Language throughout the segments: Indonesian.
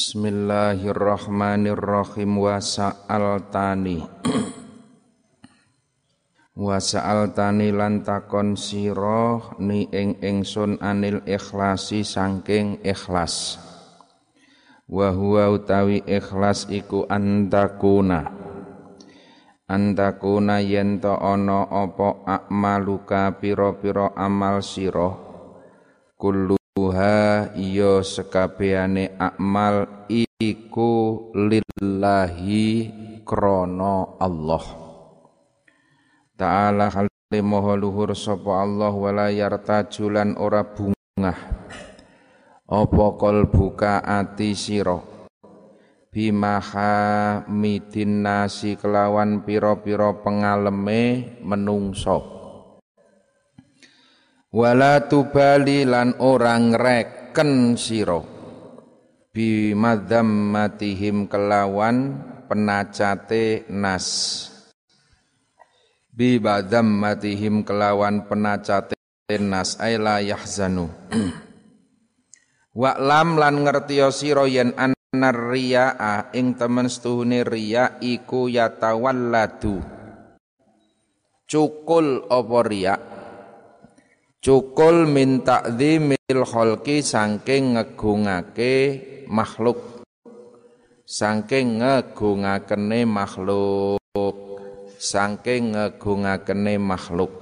Bismillahirrahmanirrahim. Wa sa'altani. Wa sa'altani lan takon sira ni ing ingsun anil ikhlasi sangking ikhlas. Wa huwa utawi ikhlas iku antakuna. Antakuna yen to ana apa akmaluka pira-pira amal sira. Kullu Tuha iya sekabehane akmal iku lillahi krono Allah. Ta'ala halimaha luhur sapa Allah wala yartajulan ora bungah. Apa buka ati sira? Bimaha midin nasi kelawan pira-pira pengaleme menungso wala tubali lan orang reken sira. Bi madzammatihim kelawan penacate nas. Bi madzammatihim kelawan penacate nas. Aila yahzanu. Wa lam lan ngertiya sira yen anar riyaa. Ing temen setuhune riya iku yatawalladu. Cukul apa riya' Cukul min ta'dhimil khalqi saking ngegungake makhluk. Saking ngegungakene makhluk. Saking ngegungakene makhluk.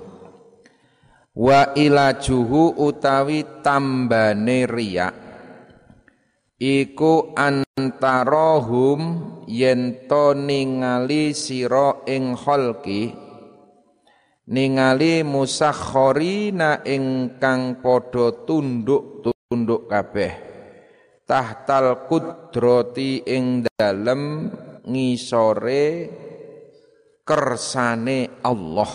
Wa ilajuhu utawi tambane riya iku antarahum yen to ningali sira ing khalqi ningali musakhorina ingkang padha tunduk-tunduk kabeh. Tahtal kudrati ing dalem ngisore kersane Allah.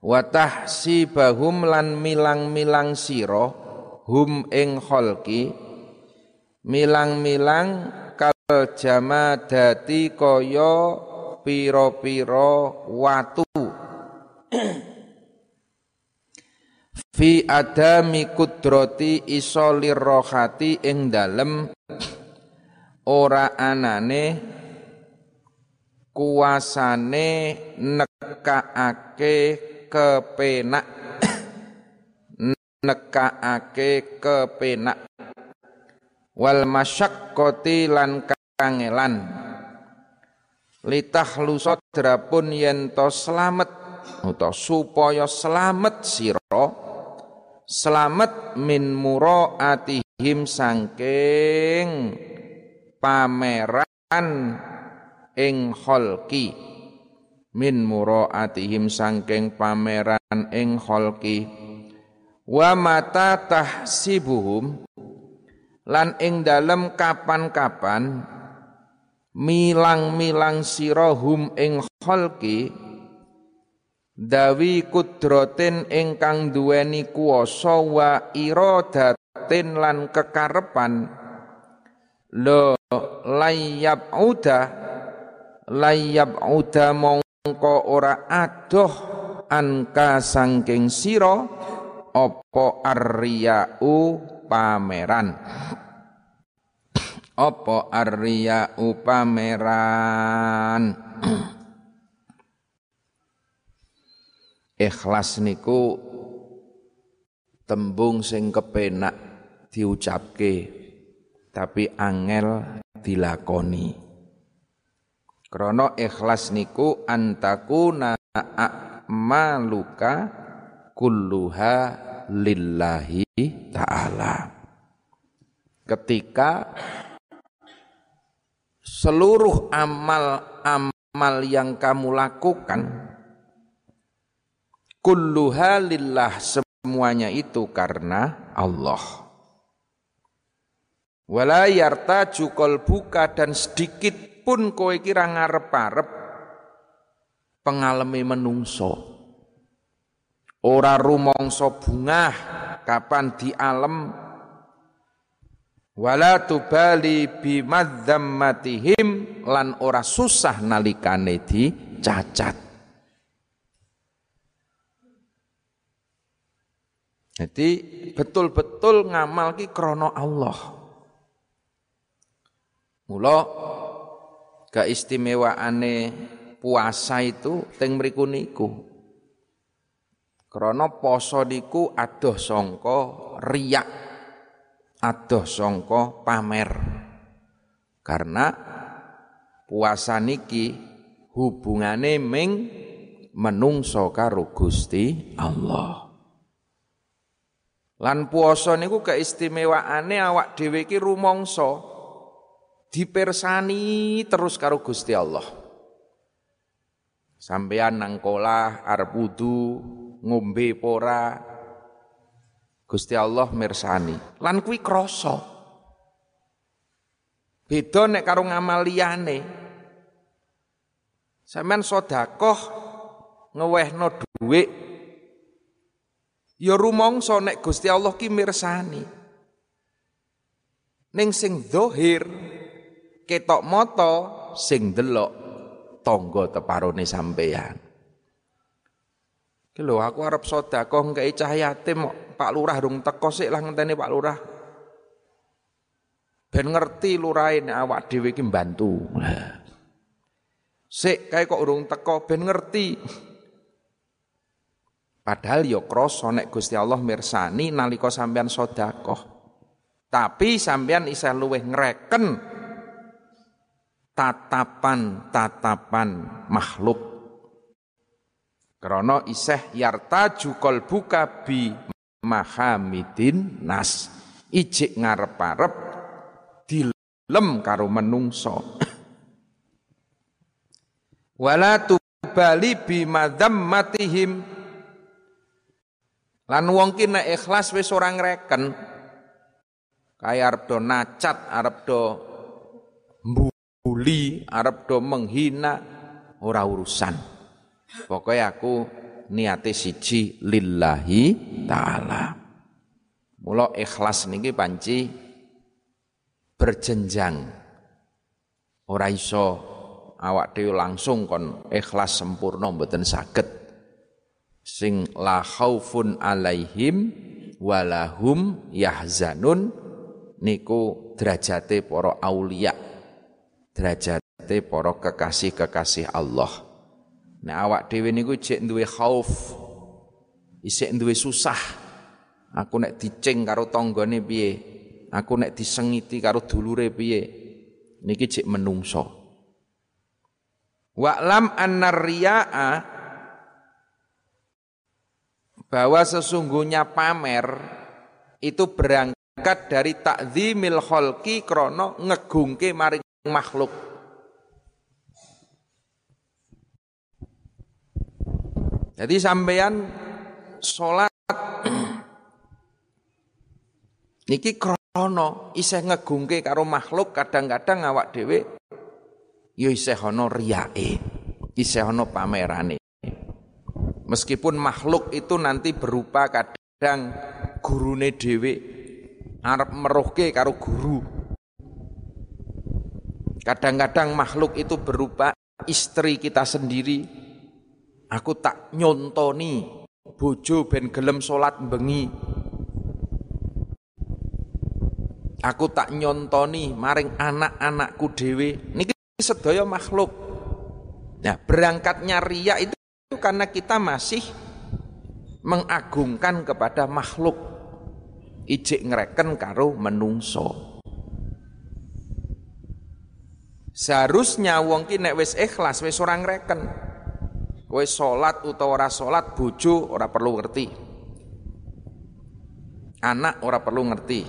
Wa tahsibahum lan milang-milang sira hum ing kholqi milang-milang kal jamadati kaya piro-piro watu. Fi adami kudrati iso lirrohati ing dalem ora anane kuasane nekaake kepenak. Nekaake kepenak. Wal masyakkoti lan kangelan litah lusot drapun yen to slamet utawa supaya slamet sira slamet min muraatihim sangking pameran ing kholki min muraatihim sangking pameran ing kholki wa mata tahsibuhum lan ing dalem kapan-kapan milang-milang sirahum ing khalqi dawi kudrotin ingkang duweni kuwasa wa iradatin lan kekarepan lo layab uda layab uda mongko ora adoh anka sangking sira apa arriyau pameran apa arya upameran? Ikhlas niku tembung sing kepenak diucapke tapi angel dilakoni. Krana ikhlas niku antakuna maluka kulluha lillahi ta'ala. Ketika seluruh amal-amal yang kamu lakukan kulluha lillah semuanya itu karena Allah. Wala yartaju buka dan sedikit pun kowe kira ngarep-arep pengalami menungso. Ora rumongso bungah kapan di alam wala tubali bimadzammatihim lan ora susah nalikane cacat. Jadi betul-betul ngamal ki krono Allah. Mula keistimewaane puasa itu teng mriku niku. Krana poso niku adoh sangka riak. Adoh sangka pamer. Karena puasa niki hubungane ming menungso karo Gusti Allah. Lan puasa niku keistimewaane awak dhewe iki rumangsa dipersani terus karo Gusti Allah. Sampeyan nang kolah arep ngombe pora Gusti Allah mirsani. Lan kuwi krasa. Beda nek karo ngamal liyane. Sampeyan sedekah ngewehno dhuwit ya rumangsa nek Gusti Allah ki mirsani. Ning sing zahir ketok moto sing delok tangga teparone sampeyan. Ki lho aku arep sedekah ngkei cah yatim Pak Lurah dong teko sik lah ngenteni Pak Lurah. Ben ngerti lurahe awak dhewe iki mbantu. Sik kae kok urung teko ben ngerti. Padahal ya krasa nek Gusti Allah mirsani nalika sampeyan sedekah. Tapi sampeyan isih luweh ngreken tatapan-tatapan makhluk. Karena iseh yartaju buka bi mahamidin nas. Ijik ngarep-arep dilem karo menungso. Wala tubali bi matihim Lan wong ki nek ikhlas wis ora ngreken. Kaya arep do nacat, arep do bully, arep do menghina ora urusan. Pokoknya aku niate siji lillahi taala. Mula ikhlas niki panci berjenjang. Ora iso awak dhewe langsung kon ikhlas sempurna mboten saged. Sing la khaufun alaihim walahum yahzanun niku derajate para aulia derajate para kekasih-kekasih Allah. Nek awak dhewe niku jek duwe khauf, isik duwe susah. Aku nek dicing karo tanggane piye? Aku nek disengiti karo dulure piye? Niki jek menungso. Wa'lam annar riya'a bahwa sesungguhnya pamer itu berangkat dari takzimil kholki krono ngegungke maring makhluk. Jadi sampean sholat niki krono isih ngegungke karo makhluk kadang-kadang awak dhewe ya isih ana riyake, isih ana pamerane. Meskipun makhluk itu nanti berupa kadang gurune dhewe arep meruhke karo guru. Kadang-kadang makhluk itu berupa istri kita sendiri. Aku tak nyontoni bojo ben gelem salat bengi. Aku tak nyontoni maring anak-anakku dhewe. Niki sedaya makhluk. Nah, berangkatnya ria itu karena kita masih mengagungkan kepada makhluk. Ijik ngereken karo menungso. Seharusnya wong ki nek wis ikhlas wis ora ngreken. Kowe salat utawa ora salat bojo ora perlu ngerti. Anak ora perlu ngerti.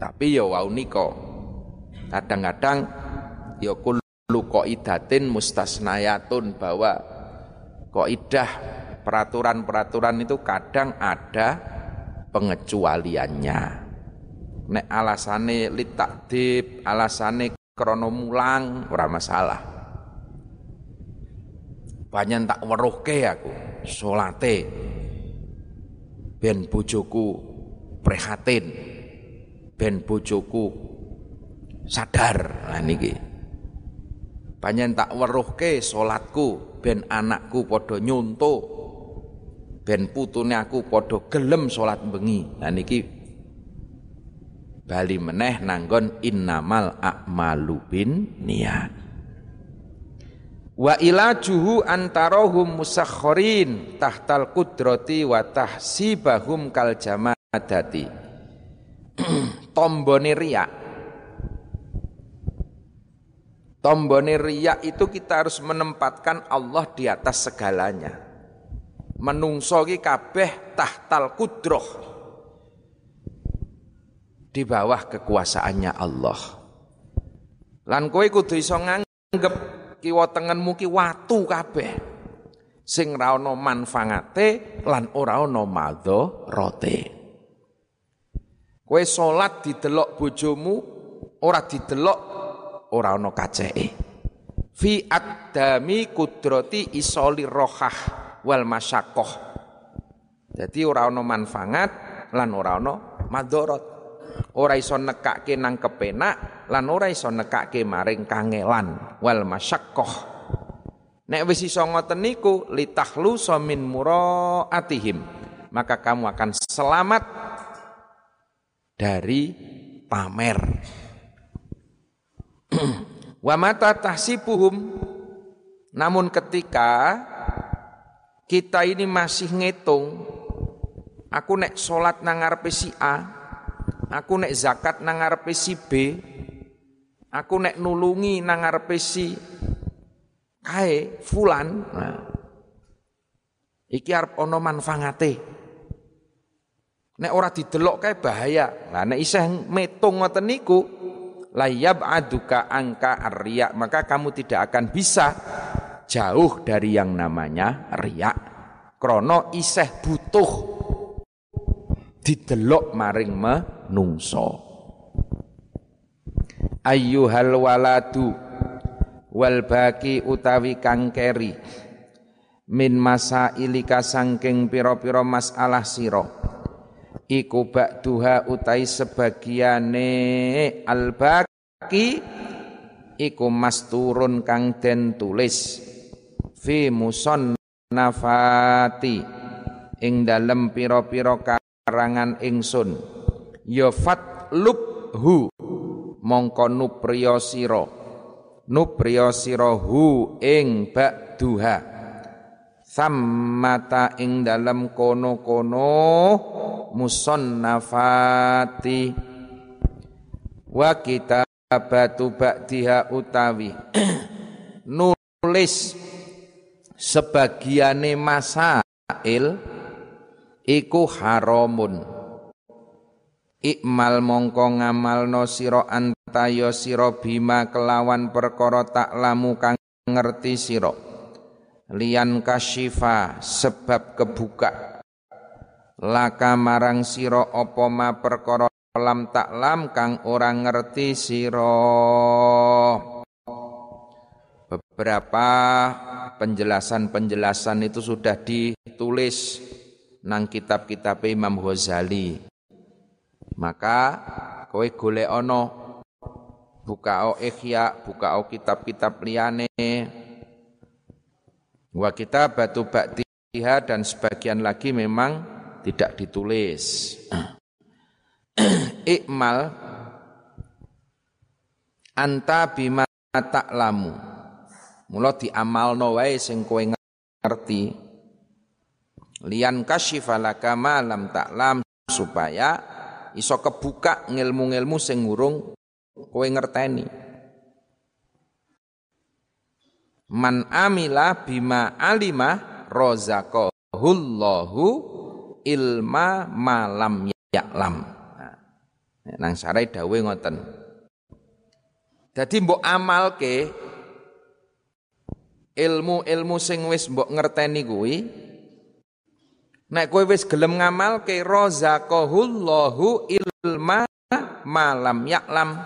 Tapi ya wau nika. Kadang-kadang ya kullu qaidatin mustasnayatun bahwa kaidah peraturan-peraturan itu kadang ada pengecualiannya. Nek alasane litakdib, alasane krono mulang ora masalah. Banyak tak weruhke aku salate. Ben bojoku prihatin. Ben bojoku sadar. Nah niki. Banyak tak weruhke salatku ben anakku padha nyonto ben putune aku padha gelem salat bengi. Nah niki bali meneh nanggon innamal a'malu bin niat wa ilajuhu antarahum musakhirin tahtal kudrati wa tahsibahum kal jamadati. Tombone riak. Tombone riak itu kita harus menempatkan Allah di atas segalanya. Menungso ki kabeh tahtal kudroh. Di bawah kekuasaannya Allah. Lan kowe kudu iso nganggep kiwa tengenmu ki watu kabeh. Sing ra ana manfaate lan ora ana madharate. Kowe salat didelok bojomu ora didelok ora ana kaceke. Fi adami kudrati isoli rohah wal masyakoh. Jadi ora ana manfaat lan ora ana madharat ora iso nekake nang kepenak lan ora iso nekake maring kangelan. Wal masyaqqah. Nek wis iso ngoten niku litahlu min muraatihim. Maka kamu akan selamat dari pamer. Wa mata tahsibuhum. Namun ketika kita ini masih ngitung aku nek salat nang ngarepe si A Aku nek zakat nang ngarepe si B, aku nek nulungi nang ngarepe si kae fulan. Nah. Iki arep ana manfaate. Nek ora didelok kae bahaya. Lah nek isih metung ngoten niku layab aduka angka arya maka kamu tidak akan bisa jauh dari yang namanya riak. Krono isih butuh didelok maring me nungso. Ayyuhal waladu wal baki utawi kang keri min masa ilika sangking piro-piro masalah siro iku ba'duha utai sebagiane al baki iku masturun kang den tulis. Fi muson nafati ing dalem piro-piro karangan ingsun ya fatlubhu mongko nupriya sira. Nupriya sira hu ing ba'duha. Sammata ing dalam kono-kono musannafati. Wa kitabatu ba'diha utawi nulis sebagiane masail iku haramun Ikmal mongko ngamalno sira antaya sira bima kelawan perkara taklamu kang ngerti sira. Lian kasyifa sebab kebuka. Laka marang sira apa ma perkara lam taklam kang ora ngerti sira. Beberapa penjelasan-penjelasan itu sudah ditulis nang kitab-kitab Imam Ghazali maka kowe golek ana buka o ikhya, o kitab-kitab liyane. Wa kita batu baktiha dan sebagian lagi memang tidak ditulis. Ikmal anta bima ta'lamu. Mula diamalno wae sing kowe ngerti. Lian kasyifalaka ma lam ta'lam supaya iso kebuka ngilmu-ngilmu sing ngurung kowe ngerteni. Man amila bima alima rozaqahullahu ilma malam ya'lam. Nah, nang sarai dawe ngoten. Dadi mbok amalke ilmu-ilmu sing wis mbok ngerteni kuwi Nek kowe wis gelem ngamal ke razaqahullahu ilma malam yaklam.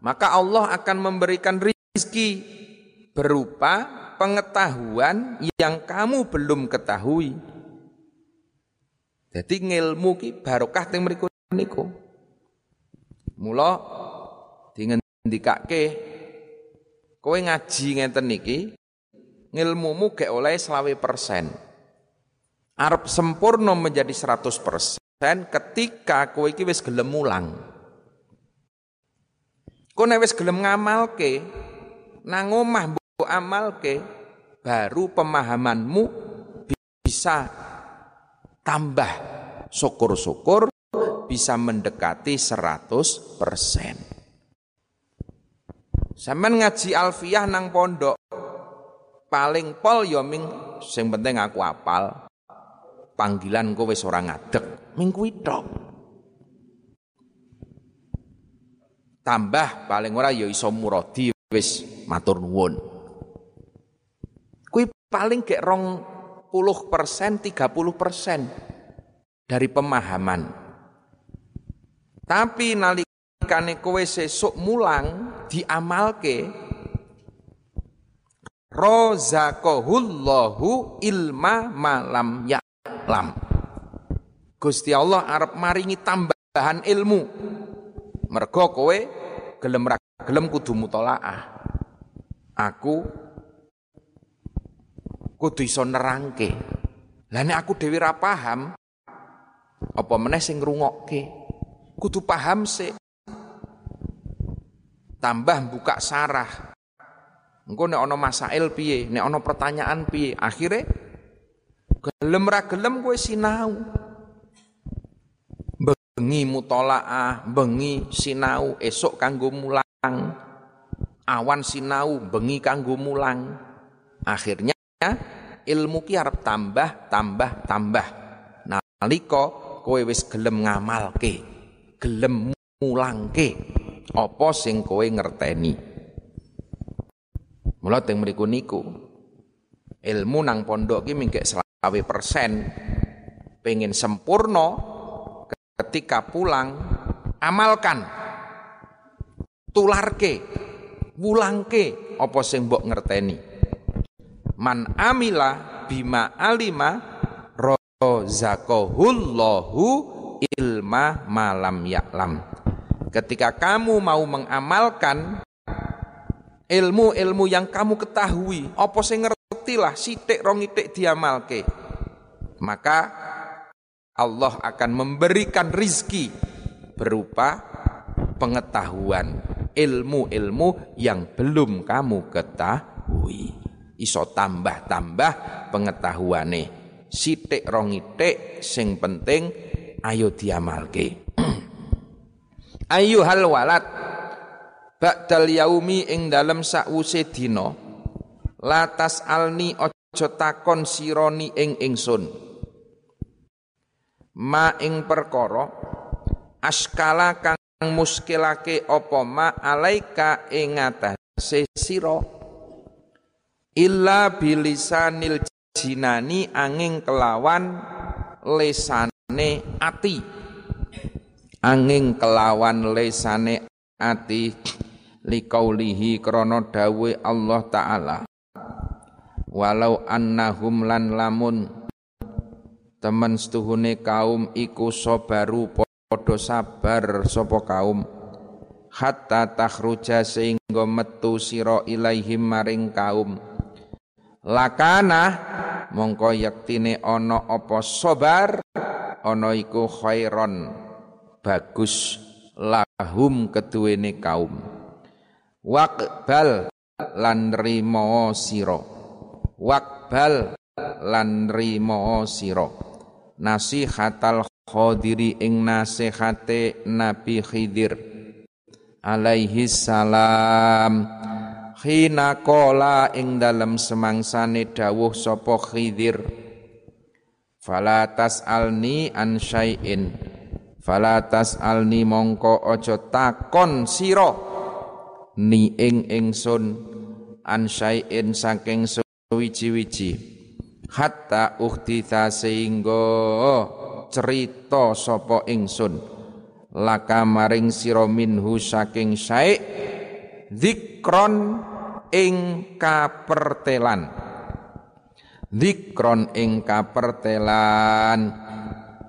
Maka Allah akan memberikan rizki berupa pengetahuan yang kamu belum ketahui. Jadi ngilmu ki barokah teng mriku niku. Mula dingendikake kowe ngaji ngeten niki ngilmumu gek oleh selawe persen. Arab sempurna menjadi 100% ketika kowe iki wis gelem mulang. Engko nek wis gelem ngamalke nang omah amalke baru pemahamanmu bisa tambah syukur-syukur bisa mendekati 100 persen. Sampeyan ngaji alfiah nang pondok paling pol ya ming sing penting aku apal. Panggilan kowe wis ora ngadeg, ming tok. Tambah paling ora ya iso muradi wis matur nuwun. Kuwi paling gek rong puluh persen, tiga puluh persen dari pemahaman. Tapi nalikane kowe sesuk mulang diamalke rozaqahullahu ilma malam ya'lam. Gusti Allah arep maringi tambahan ilmu. Mergo kowe gelem ra gelem kudu mutolaah. Aku kudu iso nerangke. Lah aku dhewe ra paham, apa meneh sing ngrungokke? Kudu paham sih. Tambah buka sarah, Engko nek ana masail piye, nek ana pertanyaan piye, akhire gelem ra gelem kowe sinau. Bengi mutolaah, bengi sinau, esok kanggo mulang. Awan sinau, bengi kanggo mulang. Akhirnya ilmu ki arep tambah, tambah, tambah. Nalika kowe wis gelem ngamalke, gelem mulangke apa sing kowe ngerteni. Mula teng mriku niku ilmu nang pondok ki mingkek selawe persen pengen sempurna ketika pulang amalkan tularke wulangke apa sing mbok ngerteni. Man amila bima alima rozaqahullahu ilma malam ya'lam. Ketika kamu mau mengamalkan ilmu-ilmu yang kamu ketahui, apa sing ngerti lah sithik rong itik diamalke. Maka Allah akan memberikan rizki berupa pengetahuan ilmu-ilmu yang belum kamu ketahui. Iso tambah-tambah pengetahuane. Sithik rong itik sing penting ayo diamalke. ayo hal walad Ba'dal yaumi ing dalem sakwuse dina. Latas alni aja takon sironi ing ingsun. Ma ing perkara askala kang muskilake apa ma alaika ing atase sira? Illa bilisanil jinani angin kelawan lesane ati. Angin kelawan lesane ati liqaulihi krana dawe Allah taala. Walau annahum lan lamun temen setuhune kaum iku sabaru padha sabar sapa kaum. Hatta takhruja sehingga metu sira ilaihim maring kaum. Lakana mongko yaktine ana apa sabar ana iku khairon. Bagus lahum keduwene kaum Wakbal lan rimo siro Wakbal lan rimo siro Nasihatal khodiri ing nasihate Nabi Khidir. Alaihi salam. Khina kola ing dalam semangsane dawuh sapa Khidir. Fala alni an syai'in. Fala alni mongko aja takon sira ni ing ingsun an syai'in saking suwiji-wiji. Hatta uhtitha sehingga cerita sapa ingsun. Laka maring sira minhu saking syai' zikron ing kapertelan. Zikron ing kapertelan.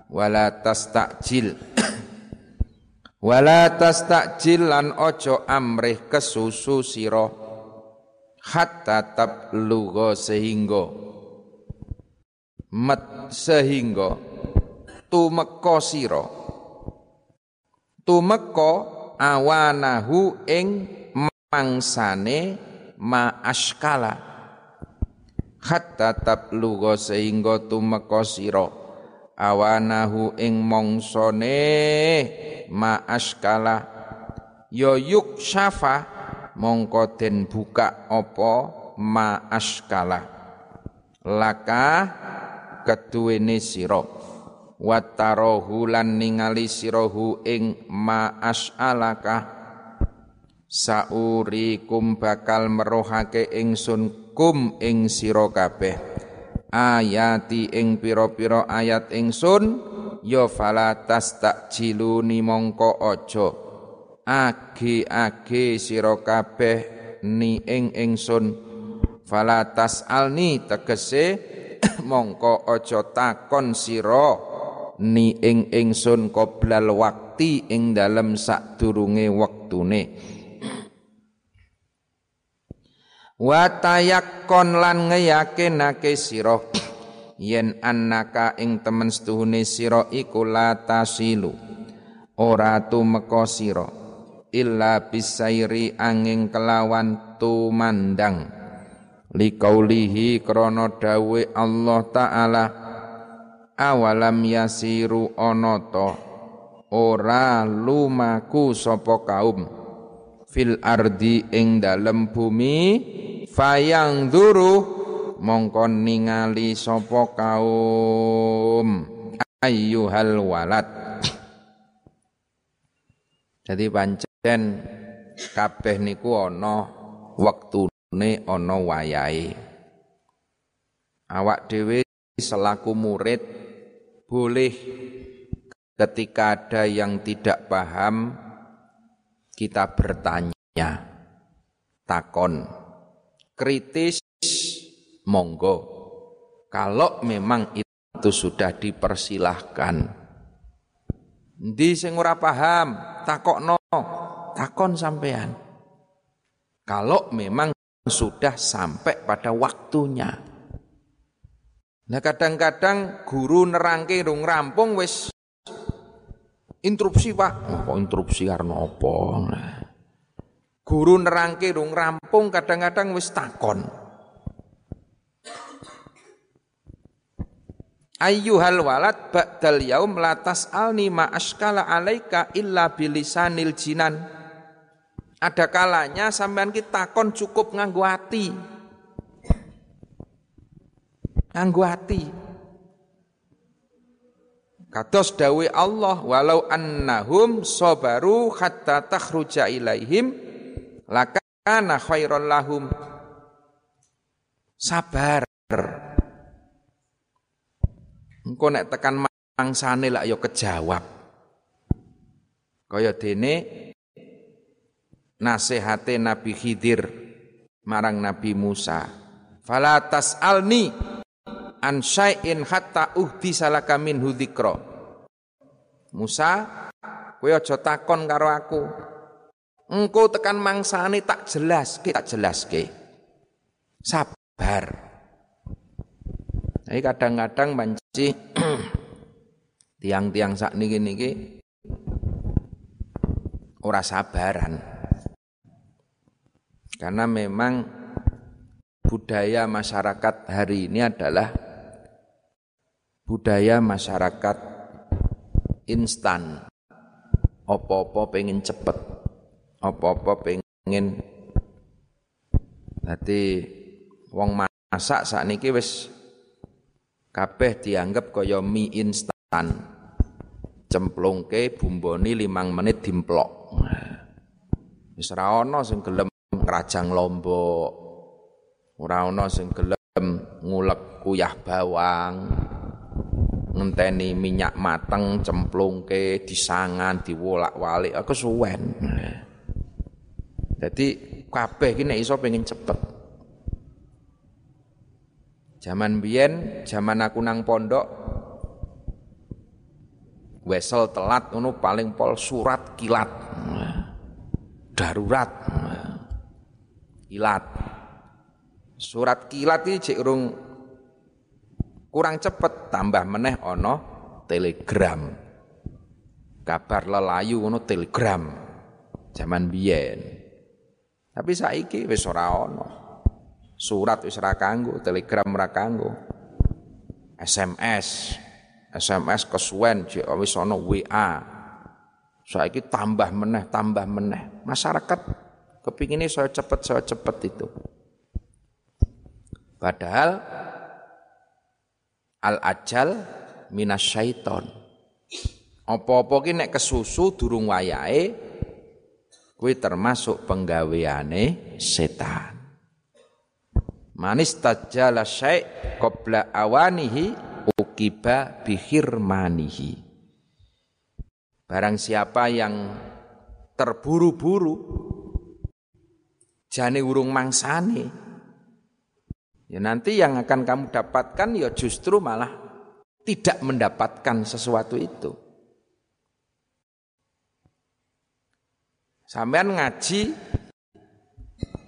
Wala tastakjil Wala tastakjil lan ojo amrih kesusu sira hatta tablugha sehingga. Met sehingga tumeka sira. Tumeka awanahu ing mangsane ma askala hatta tablugha sehingga tumeka sira awanahu ing mongsone ma askala ya yuk syafa mongko den buka apa ma askala laka keduwene sira. Watarahu lan ningali sirahu ing asalaka saurikum bakal merohake ingsun kum ing sira kabeh ayati ing pira-pira ayat ingsun ya fala tastajiluni mongko aja. Age-age sira kabeh ni ing ingsun. Fala tasalni tegese mongko aja takon sira ni ing ingsun qoblal wakti ing dalem sadurunge wektune wa tayakkon lan ngeyakinake sira. Yen annaka ing temen setuhune sira iku la tasilu. Ora tumeka sira illa bisairi angin kelawan tumandang. Liqaulihi krana dawe Allah taala awalam yasiru onoto ora lumaku sapa kaum fil ardi ing dalem bumi fayang duru mongko ningali sapa kaum ayyuhal walad. Jadi pancen kabeh niku ana wektune ana wayahe. Awak dhewe selaku murid boleh ketika ada yang tidak paham kita bertanya, takon, kritis, monggo. Kalau memang itu sudah dipersilahkan. Di sing ora paham, takokno, takon sampean. Kalau memang sudah sampai pada waktunya. Nah kadang-kadang guru nerangke rung rampung wis Interupsi pak, apa interupsi karena apa? Guru nerangke dong rampung kadang-kadang wis takon. Ayyuhal walad ba'dal yaum latas alni ma askala alaika illa bilisanil jinan. Ada kalanya sampean kita takon cukup nganggo hati. Nganggo hati. Kados dawe Allah walau annahum sabaru hatta takhruja ilaihim lakana khairan lahum. Sabar. Engko nek tekan mangsane lak ya kejawab. Kaya dene nasihate Nabi Khidir marang Nabi Musa. Fala tas'alni an syai'in hatta uhdi salaka minhu dzikra. Musa, kowe aja takon karo aku. Engko tekan mangsane tak jelas, tak jelaske. Sabar. Jadi kadang-kadang banci tiang-tiang sak niki niki ora sabaran. Karena memang budaya masyarakat hari ini adalah budaya masyarakat instan. Apa-apa pengen cepet, apa-apa pengen Nanti wong masak saat niki wis kabeh dianggap kaya mie instan. Cemplungke bumboni limang menit dimplok. Ana sing gelem ngrajang lombok. Ora ana sing gelem ngulek kuyah bawang ngenteni minyak mateng cemplungke disangan diwolak-walik aku suwen jadi kabeh nek iso pengen cepet Zaman biyen, zaman aku nang pondok wesel telat ngono paling pol surat kilat. Darurat. Kilat. Surat kilat iki cek kurang cepet tambah meneh ono telegram kabar lelayu ono telegram Zaman biyen. Tapi saiki wis ora ana. Surat wis ora kanggo, telegram ora kanggo. SMS. SMS kesuwen wis ana WA. Saiki tambah meneh, tambah meneh. Masyarakat kepinginnya saya cepet, saya cepet itu. Padahal al ajal minas syaiton. Apa-apa ki nek kesusu durung wayahe kuwi termasuk penggaweane setan. Manis tajala syai' qabla awanihi ukiba bihirmanihi. Barang siapa yang terburu-buru jane urung mangsane ya nanti yang akan kamu dapatkan ya justru malah tidak mendapatkan sesuatu itu. Sampean ngaji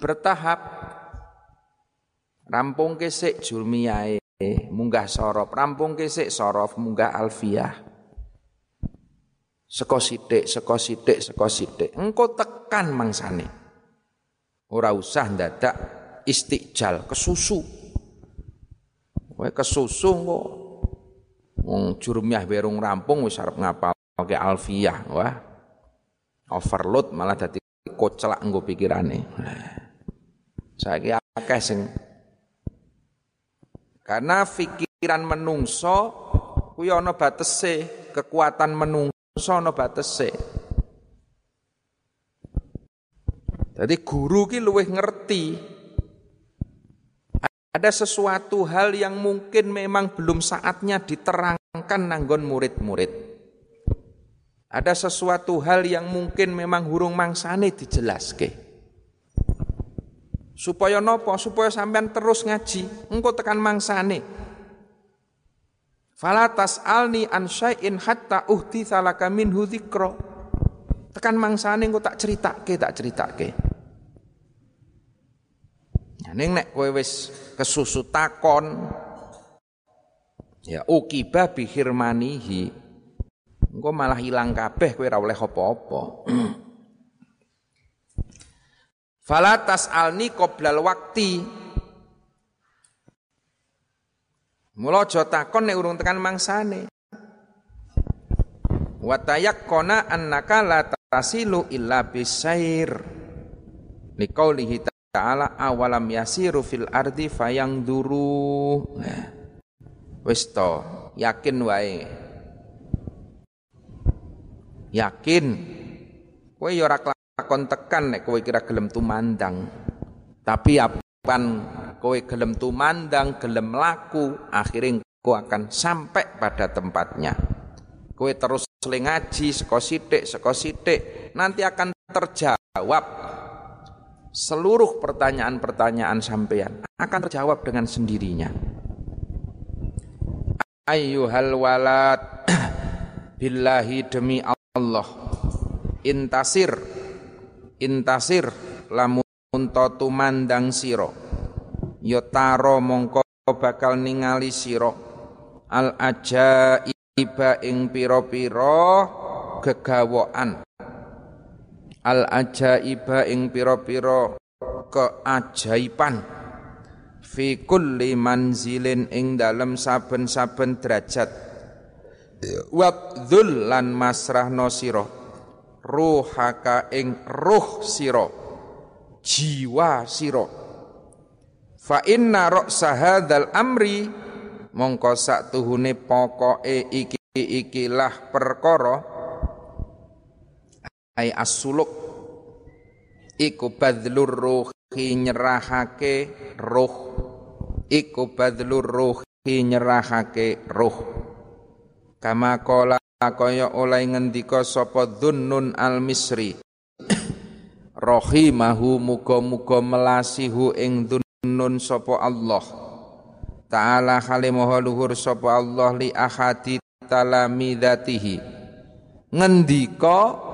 bertahap. Rampung kesik julmiyae munggah sorof. Rampung kesik sorof munggah alfiah. Seko sithik seko sithik seko sithik engko tekan mangsane. Ora usah ndadak istiqjal kesusu kowe kesusu engko. Wong jurumiyah berung rampung wis arep ngapalke alfiah wah. Overload malah dadi kocelak engko pikirane. Saiki akeh sing karena pikiran menungso kuwi ana batese kekuatan menungso ana batese. Jadi guru ki luwih ngerti ada sesuatu hal yang mungkin memang belum saatnya diterangkan nanggon murid-murid. Ada sesuatu hal yang mungkin memang hurung mangsane dijelaske. Supaya nopo? Supaya sampean terus ngaji, engko tekan mangsane. Falatas alni an syai'in hatta uhti salaka minhu dzikra. Tekan mangsane engko tak ceritake, tak ceritake. Ning nek kowe wis kesusu takon ya ukiba bihirmanihi engko malah ilang kabeh kowe ora oleh apa-apa. Fala tas'alni qoblal wakti. Mula aja takon nek urung tekan mangsane. Wa tayakkona annaka la tasilu illa bisair. Liqaulihi ta'ala awalam yasiru fil ardi fayang duru wis to yakin wae. Yakin. Kowe ya ora lakon tekan nek kowe kira gelem tumandang. Tapi apan kowe gelem tumandang gelem laku akhirnya kowe akan sampai pada tempatnya. Kowe terus ngaji seko sithik seko sithik nanti akan terjawab seluruh pertanyaan-pertanyaan sampean akan terjawab dengan sendirinya. Ayyuhal walad billahi demi Allah. Intasir intasir lamun to tumandang sira. Ya taro mongko bakal ningali sira. Al ajaiba ing pira-pira gegawokan al ajaiba ing pira-pira keajaiban. Fi kulli manzilin ing dalem saben-saben derajat. Wabdzul lan masrahno sira. Ruhaka ing ruh sira. Jiwa sira. Fa inna ra'sa hadzal amri. Mongko sak tuhune pokoke iki ikilah perkara ai asuluk iku badlur ruhi nyerahake ruh. Iku badlur ruhi nyerahake ruh. Kama kola kaya oleh ngendika sapa dhunnun al misri rahimahu muga-muga melasihu ing dhunnun sapa Allah. Ta'ala halimaha luhur sapa Allah li ahadi talamidatihi ngendika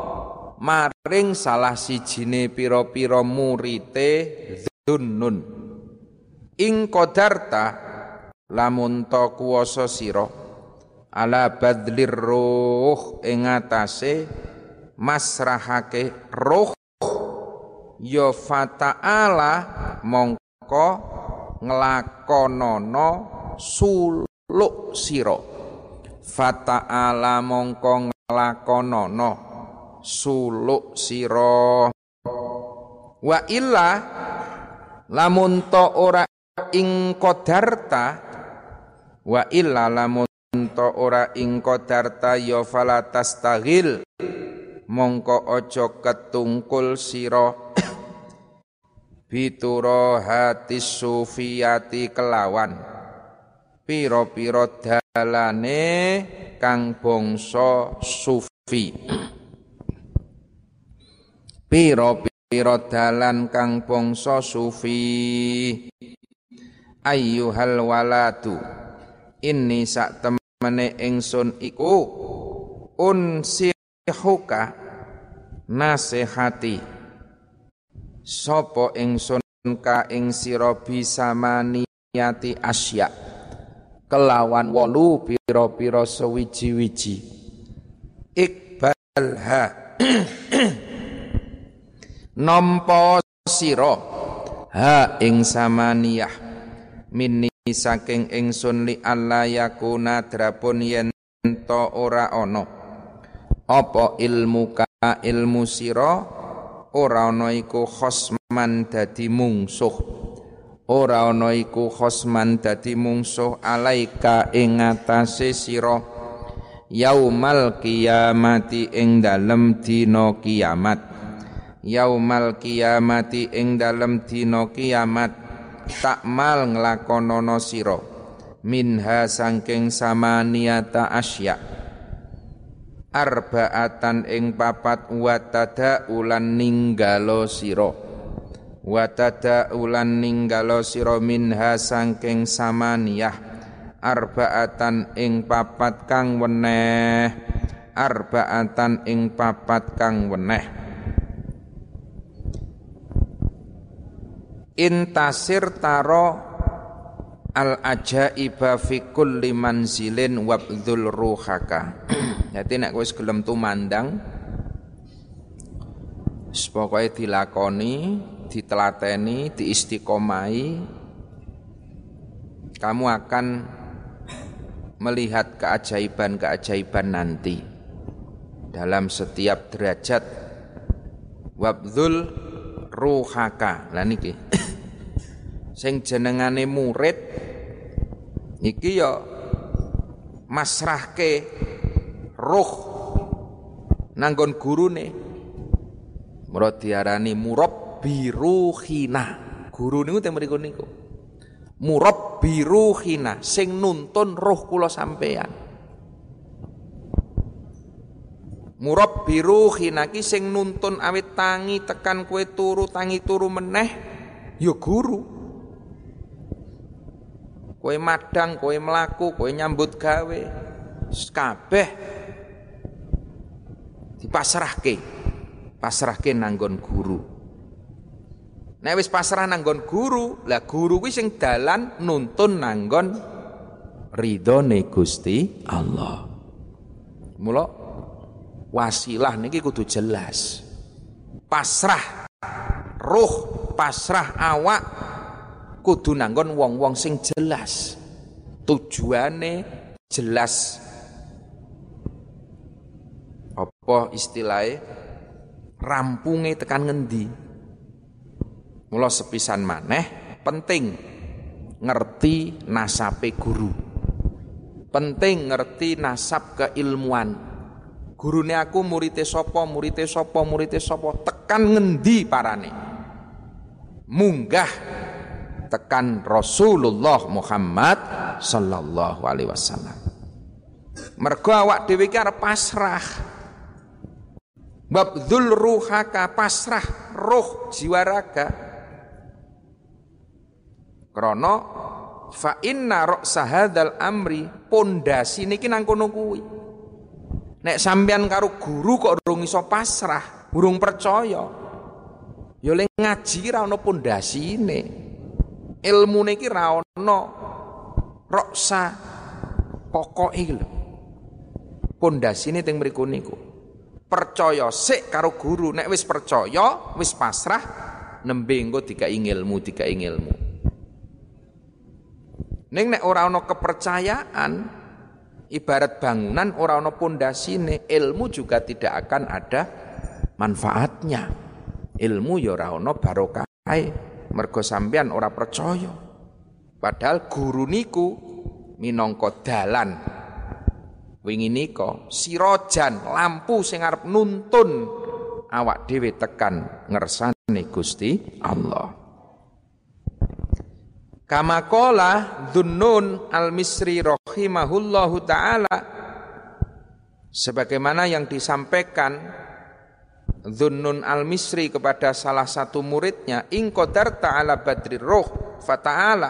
maring salah sijine pira-pira murite Dzunnun ing qadarta lamun ta kuwasa sira ala badlir ruh ing atase masrahake ruh ya fata'ala mongko nglakonana suluk sira. Fata'ala mongko nglakonana suluk sira. Wa illa lamun to ora ing qadarta wa illa lamun to ora ing qadarta ya fala tastagil mongko aja ketungkul sira. Bituro hati sufiyati kelawan piro-piro dalane kang bangsa sufi piro-piro dalan kang bangsa sufi. Ayyuhal waladu inni sak temene ingsun iku. Unsihuka nasihati. Sapa ingsun ka ing sira bisa maniyati asya? Kelawan wolu pira-pira sewiji-wiji. Ikbalha nampa sira ha ing samaniyah. Minni saking ingsun li alla yakuna drapun yen to ora ana. Apa ilmu ka ilmu sira? Ora ana iku khosman dadi mungsuh. Ora ana iku khosman dadi mungsuh alaika ing atase sira. Yaumal kiamati ing dalem dina kiamat yaumal kiamati ing dalem dina kiamat takmal nglakonana sira minha sangking samaniata asya' arbaatan ing papat watada ulan ninggalo siro watada ulan ninggalo siro minha sangking samaniyah arbaatan ing papat kang weneh. Arbaatan ing papat kang weneh intasir taro al ajaiba fi kulli manzilin wabdzul ruhaka. Jadi nek wis gelem tumandang pokoke dilakoni, ditelateni, diistiqomai kamu akan melihat keajaiban-keajaiban nanti. Dalam setiap derajat wabdul ruhaka. Lah niki. Sing jenengane murid iki ya masrahke roh nanggon gurune. Murad diarani biru hina guru niku teng mriku niku. Biru hina sing nuntun roh kula sampean biru hina ki sing nuntun awit tangi tekan kue turu tangi turu meneh ya guru. Kowe madang kowe melaku kowe nyambut gawe. Kabeh. Dipasrahke. Pasrahke nanggon guru. Nek wis pasrah nanggon guru lah guru kuwi sing dalan nuntun nanggon ridhone Gusti Allah. Mula wasilah niki kudu jelas. Pasrah. Ruh pasrah awak kudu nanggon wong-wong sing jelas. Tujuane jelas. Apa istilahnya rampunge tekan ngendi? Mula sepisan maneh penting ngerti nasape guru. Penting ngerti nasab keilmuan gurune aku murite sapa murite sapa murite sapa. Tekan ngendi parane? Munggah. Tekan Rasulullah Muhammad sallallahu alaihi wasallam. Mergo awak dhewe ki arep pasrah. Babdul ruhaka pasrah roh jiwa raga. Krono fa inna ra'sa hadzal amri pondasi niki nang kono kuwi. Nek sampean karo guru kok urung iso pasrah, urung percaya. Ya le ngaji ra ono pondasine. Ilmune iki ra ono roksa pokoke iki lho. Pondasine teng mriku niku percaya sik karo guru nek wis percaya wis pasrah nembe engko dikai ilmu dikai ilmu ning nek ora ana kepercayaan ibarat bangunan ora ana pondasine. Ilmu juga tidak akan ada manfaatnya. Ilmu ya ora ana barokahe mergo sampean ora percaya. Padahal guru niku minangka dalan. Wingi nika sirojan lampu sing arep nuntun. Awak dhewe tekan ngersane Gusti Allah Kama qala Dhunnun al-Misri rahimahullahu taala sebagaimana yang disampaikan Dhunnun al-Misri kepada salah satu muridnya in qadarta ala badri roh fata'ala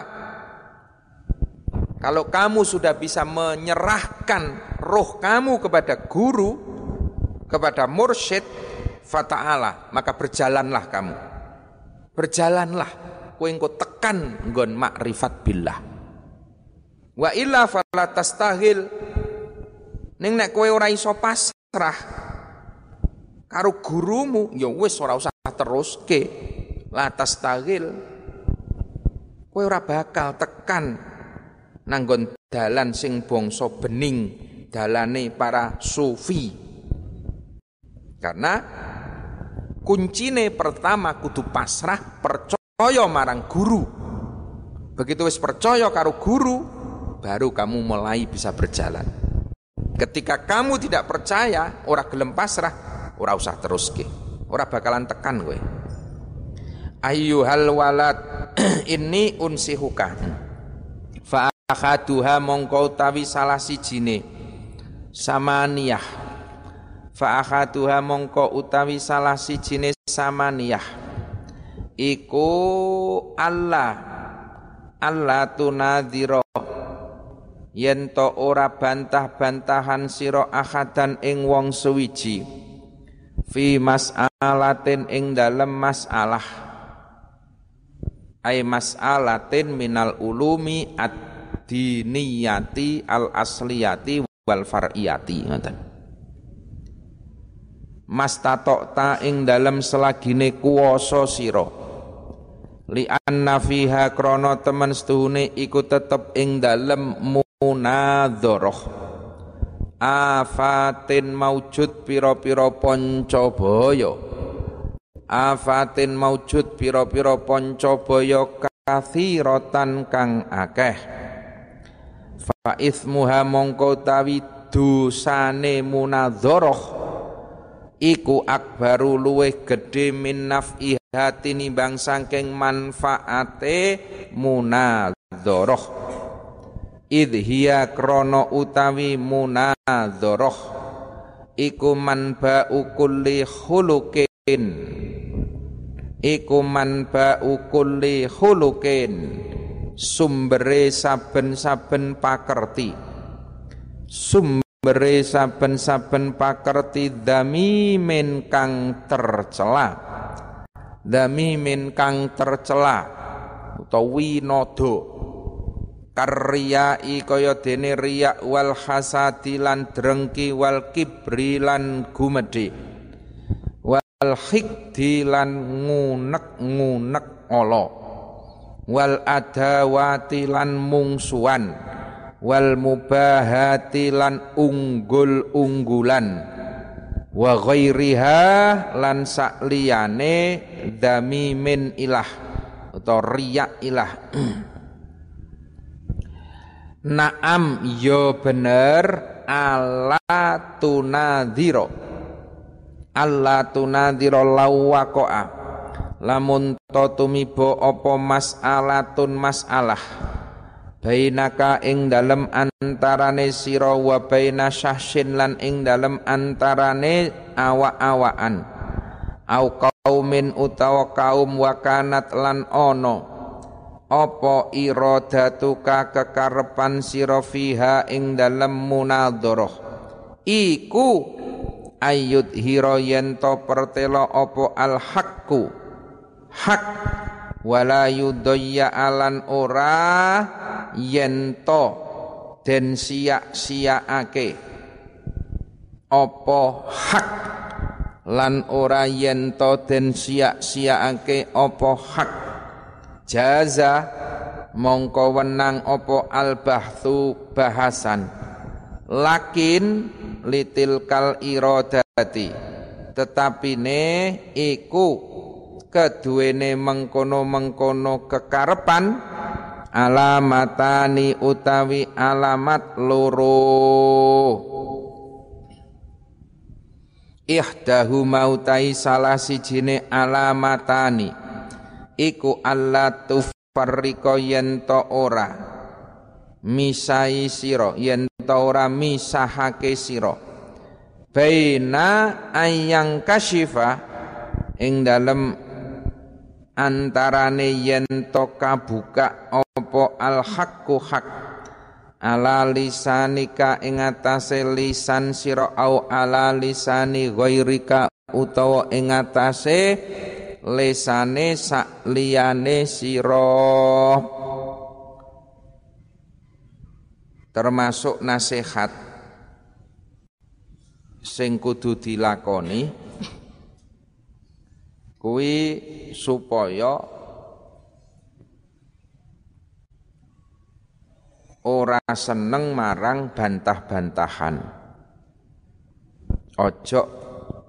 kalau kamu sudah bisa menyerahkan roh kamu kepada guru, kepada mursyid, fata'ala, maka berjalanlah kamu. Berjalanlah, kowe engko tekan nggon makrifat billah. Wa illa fala tastahil ning nek kowe ora iso pasrah karo gurumu ya wis ora usah teruske. La tastahil kowe ora bakal tekan nanggon dalan sing bangsa bening dalane para sufi karena kuncine pertama kudu pasrah percaya marang guru. Begitu wis percaya karo guru baru kamu mulai bisa berjalan. Ketika kamu tidak percaya ora gelem pasrah ora usah terus ke ora bakalan tekan gue ayyuhal walad ini unsihuka fa akhaduha mongko utawi salah sijine. Samaniyah. Fa akhaduha mongko utawi salah sijine samaniyah iku Allah. Allah tunadhira yen to ora bantah-bantahan sira akhadan ing wong suwiji. Fi mas'alatin ing dalem masalah. Ay mas'alatin minal ulumi at diniyati al asliyati wal far'iyati ngoten. Mastatokta ing dalem selagine kuwasa sira li anna fiha krana temen setuhune iku tetep ing dalem munadzarah afatin maujud pira-pira pancabaya. Afatin maujud pira-pira pancabaya kathiratan kang akeh. Fa ismuha mongko tawi dosane munadzarah iku akbaru luweh gedhe min naf'iha tinimbang saking manfaate munadzarah idhiya krono utawi munadzarah iku manba'u kulli khuluqin. Iku manba'u kulli khuluqin. Sumbere saben-saben pakerti sumbere saben-saben pakerti dami min kang tercela. Dami min kang tercela utawi nodo karyai kaya dene riya wal hasadi lan drengki wal kibri lan wal hikdi lan ngunek-ngunek Allah wal adawati lan mungsuan wal mubahati lan unggul-unggulan. Wa ghairiha lan sakliyane dami min ilah atau riya ilah. Naam yo ya bener ala tunadhiro. Allah tunadhiro lawaqa'a lamun to tumiba apa mas'alatun mas'alah bainaka ing dalem antarane sira wa baina syahsin lan ing dalem antarane awak-awakan. Au kaumin utawa kaum wakanat lan ono apa iradatuka kekarepan sira fiha ing dalem munadharah? Iku ayut hiro yen to pertelo apa al haqqu hak wala yudayya alan ora yento den sia-siaake apa hak lan ora yen to den sia-siaake apa hak? Jaza mongko wenang apa al bahthu bahasan. Lakin litil kal iradati tetapi ne iku keduwene mengkono-mengkono kekarepan alamatani utawi alamat loro. Ihdahu mautai salah sijine alamatani. Iku Allah tufarriqa yen ora. Misai sira yen ora misahake sira. Baina ayang kasyifa ing dalem antarane yen to kabuka apa al haqqu hak ala lisanika ing atase lisan sira au ala lisani ghairika utawa ing atase lisane sak liyane sira. Termasuk nasihat sing kudu dilakoni kuwi supaya ora seneng marang bantah-bantahan. Ojo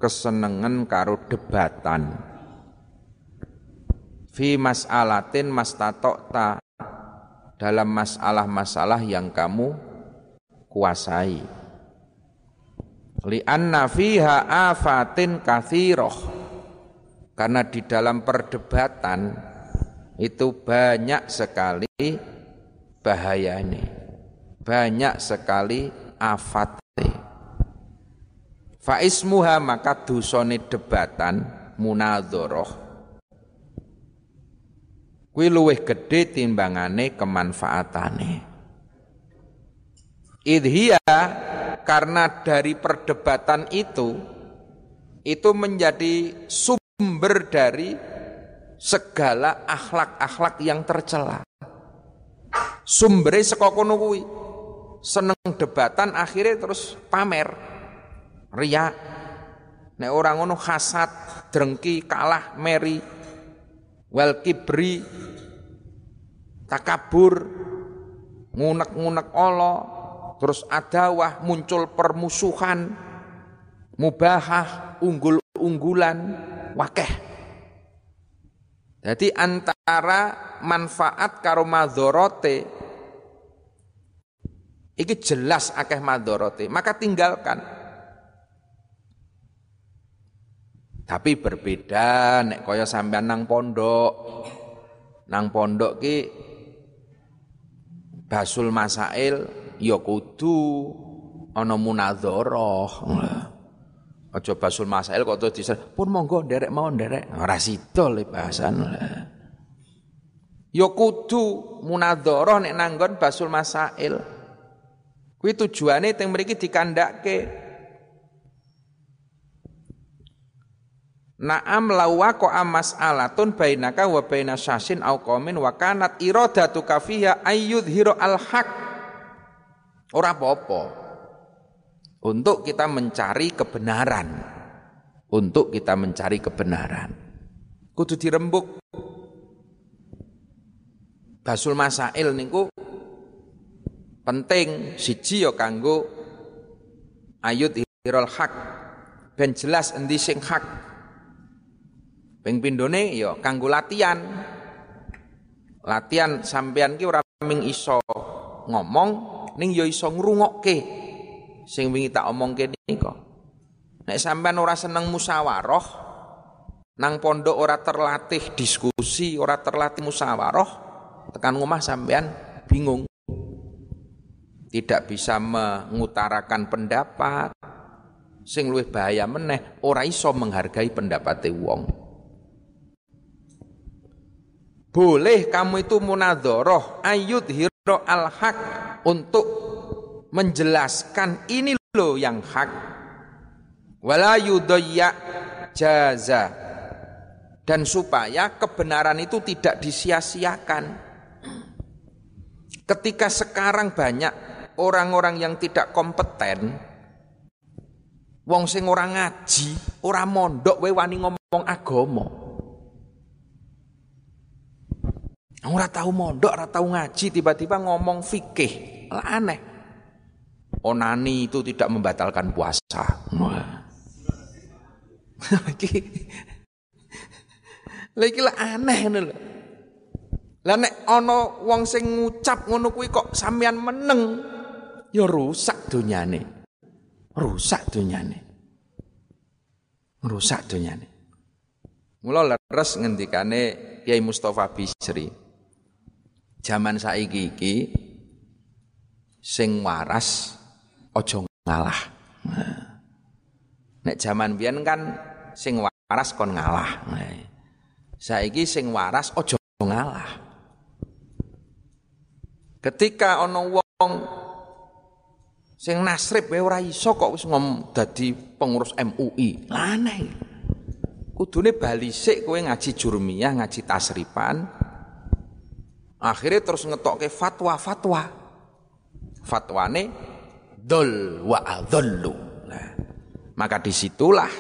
kesenengan karo debatan. Fi mas'alatin ta dalam masalah-masalah yang kamu kuasai. Li'anna fiha afatin kathiroh karena di dalam perdebatan itu banyak sekali bahayanya. Banyak sekali afatnya. Faismuha maka dusone debatan munadhoroh. Kuwi luwih gedhe timbangane kemanfaatane. Idhia karena dari perdebatan itu itu menjadi sub sumber dari segala akhlak-akhlak yang tercela. Sumbernya sekokono kuwi. Seneng debatan akhirnya terus pamer. Ria. Nek orang ngono hasad, drengki, kalah, meri, wal kibri, takabur, ngunek-ngunek Allah, terus adawah, muncul permusuhan, mubahah, unggul-unggulan, wakeh. Jadi antara manfaat karo madhorote iki jelas akeh madhorote, maka tinggalkan. Tapi berbeda nek kaya sampean nang pondok. Nang pondok ki basul masail ya kudu ana munadzarah. Aja basul masail kok terus disen, pun monggo nderek mau nderek. Ora le bahasan. Ya kudu munadzarah nek nanggon basul masail. Kuwi tujuane teng mriki dikandhake. Naam lawako amas alatun bainaka wa baina syasin au qaumin wa kanat iradatu kafiha ayyudhiru al haq. Ora apa-apa untuk kita mencari kebenaran. Untuk kita mencari kebenaran. Kudu dirembuk. Basul masail niku penting siji ya kanggo ayut hirul hak ben jelas endi sing hak. Ping pindhone ya kanggo latihan. Latihan sampean ki ora ming iso ngomong ning ya iso ngrungokke sing wingi tak omongke nika. Nek sampean ora seneng musyawarah, nang pondok ora terlatih diskusi, ora terlatih musyawarah, tekan rumah sampean bingung. Tidak bisa mengutarakan pendapat, sing luwih bahaya meneh ora iso menghargai pendapat wong. Boleh kamu itu munadhoroh ayut hiro al haq untuk menjelaskan ini loh yang hak wala yudayya jaza dan supaya kebenaran itu tidak disia-siakan ketika sekarang banyak orang-orang yang tidak kompeten Wong sing ora ngaji, ora mondok wae wani ngomong agama. Ora tahu mondok, ora tahu ngaji, tiba-tiba ngomong fikih. Aneh. Onani itu tidak membatalkan puasa. Lagi lagi lah aneh lho. Lah nek ana wong sing ngucap ngono kuwi kok sampean meneng, ya rusak donyane. Rusak donyane. Rusak donyane. Mula leres ngendikane Kiai Mustafa Bisri. Zaman saiki iki sing waras ojo ngalah. Nek zaman biyen kan sing waras kon ngalah. Saiki sing waras ojo ngalah. Ketika ana wong sing nasrib wae ora iso kok wis ngom dadi pengurus MUI. Aneh. Kudune bali sik kowe ngaji jurmiyah, ngaji tasripan, Akhirnya terus ngetokke fatwa-fatwa. Fatwane dol wa adhallu. Nah, maka di situlah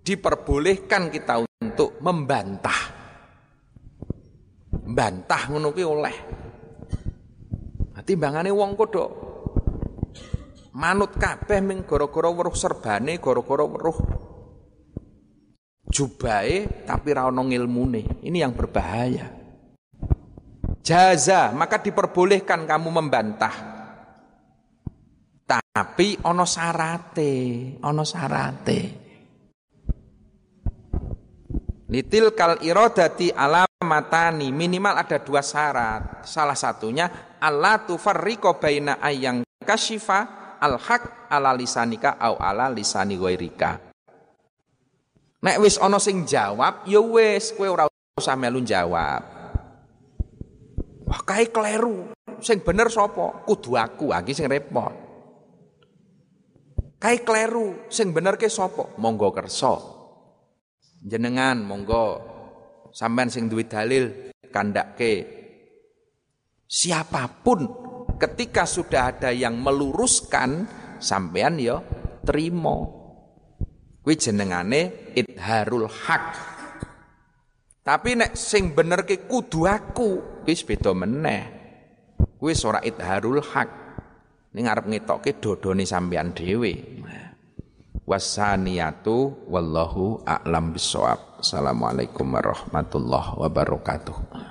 diperbolehkan kita untuk membantah. Bantah ngono kuwi oleh. Timbangane wong kodok manut kabeh ming gara-gara weruh serbane, gara-gara weruh jubahe tapi ra ono ngilmune. Ini yang berbahaya jaza maka diperbolehkan kamu membantah tapi ono sarate ono sarate litil kal irodati alamatani minimal ada dua syarat salah satunya Allah tufarriko baina ayang kasyifa al haq ala lisanika au ala lisani ghairika nek wis ono sing jawab ya wis kowe ora usah melu jawab Wah, kae kleru. Sing bener sapa? Kudu aku, iki sing repot. Kae kleru, sing bener ke sapa? Monggo kersa. Jenengan monggo sampean sing duwe dalil kandhake. Siapa pun ketika sudah ada yang meluruskan sampean ya terima. Kuwi jenengane idharul haq. Tapi nek sing bener ke kudu aku, wis beda meneh. Wis ora idharul hak. Ning arep ngetokke dodone sampean dhewe. Wasaniyatu wallahu a'lam bisawab. Assalamualaikum warahmatullahi wabarakatuh.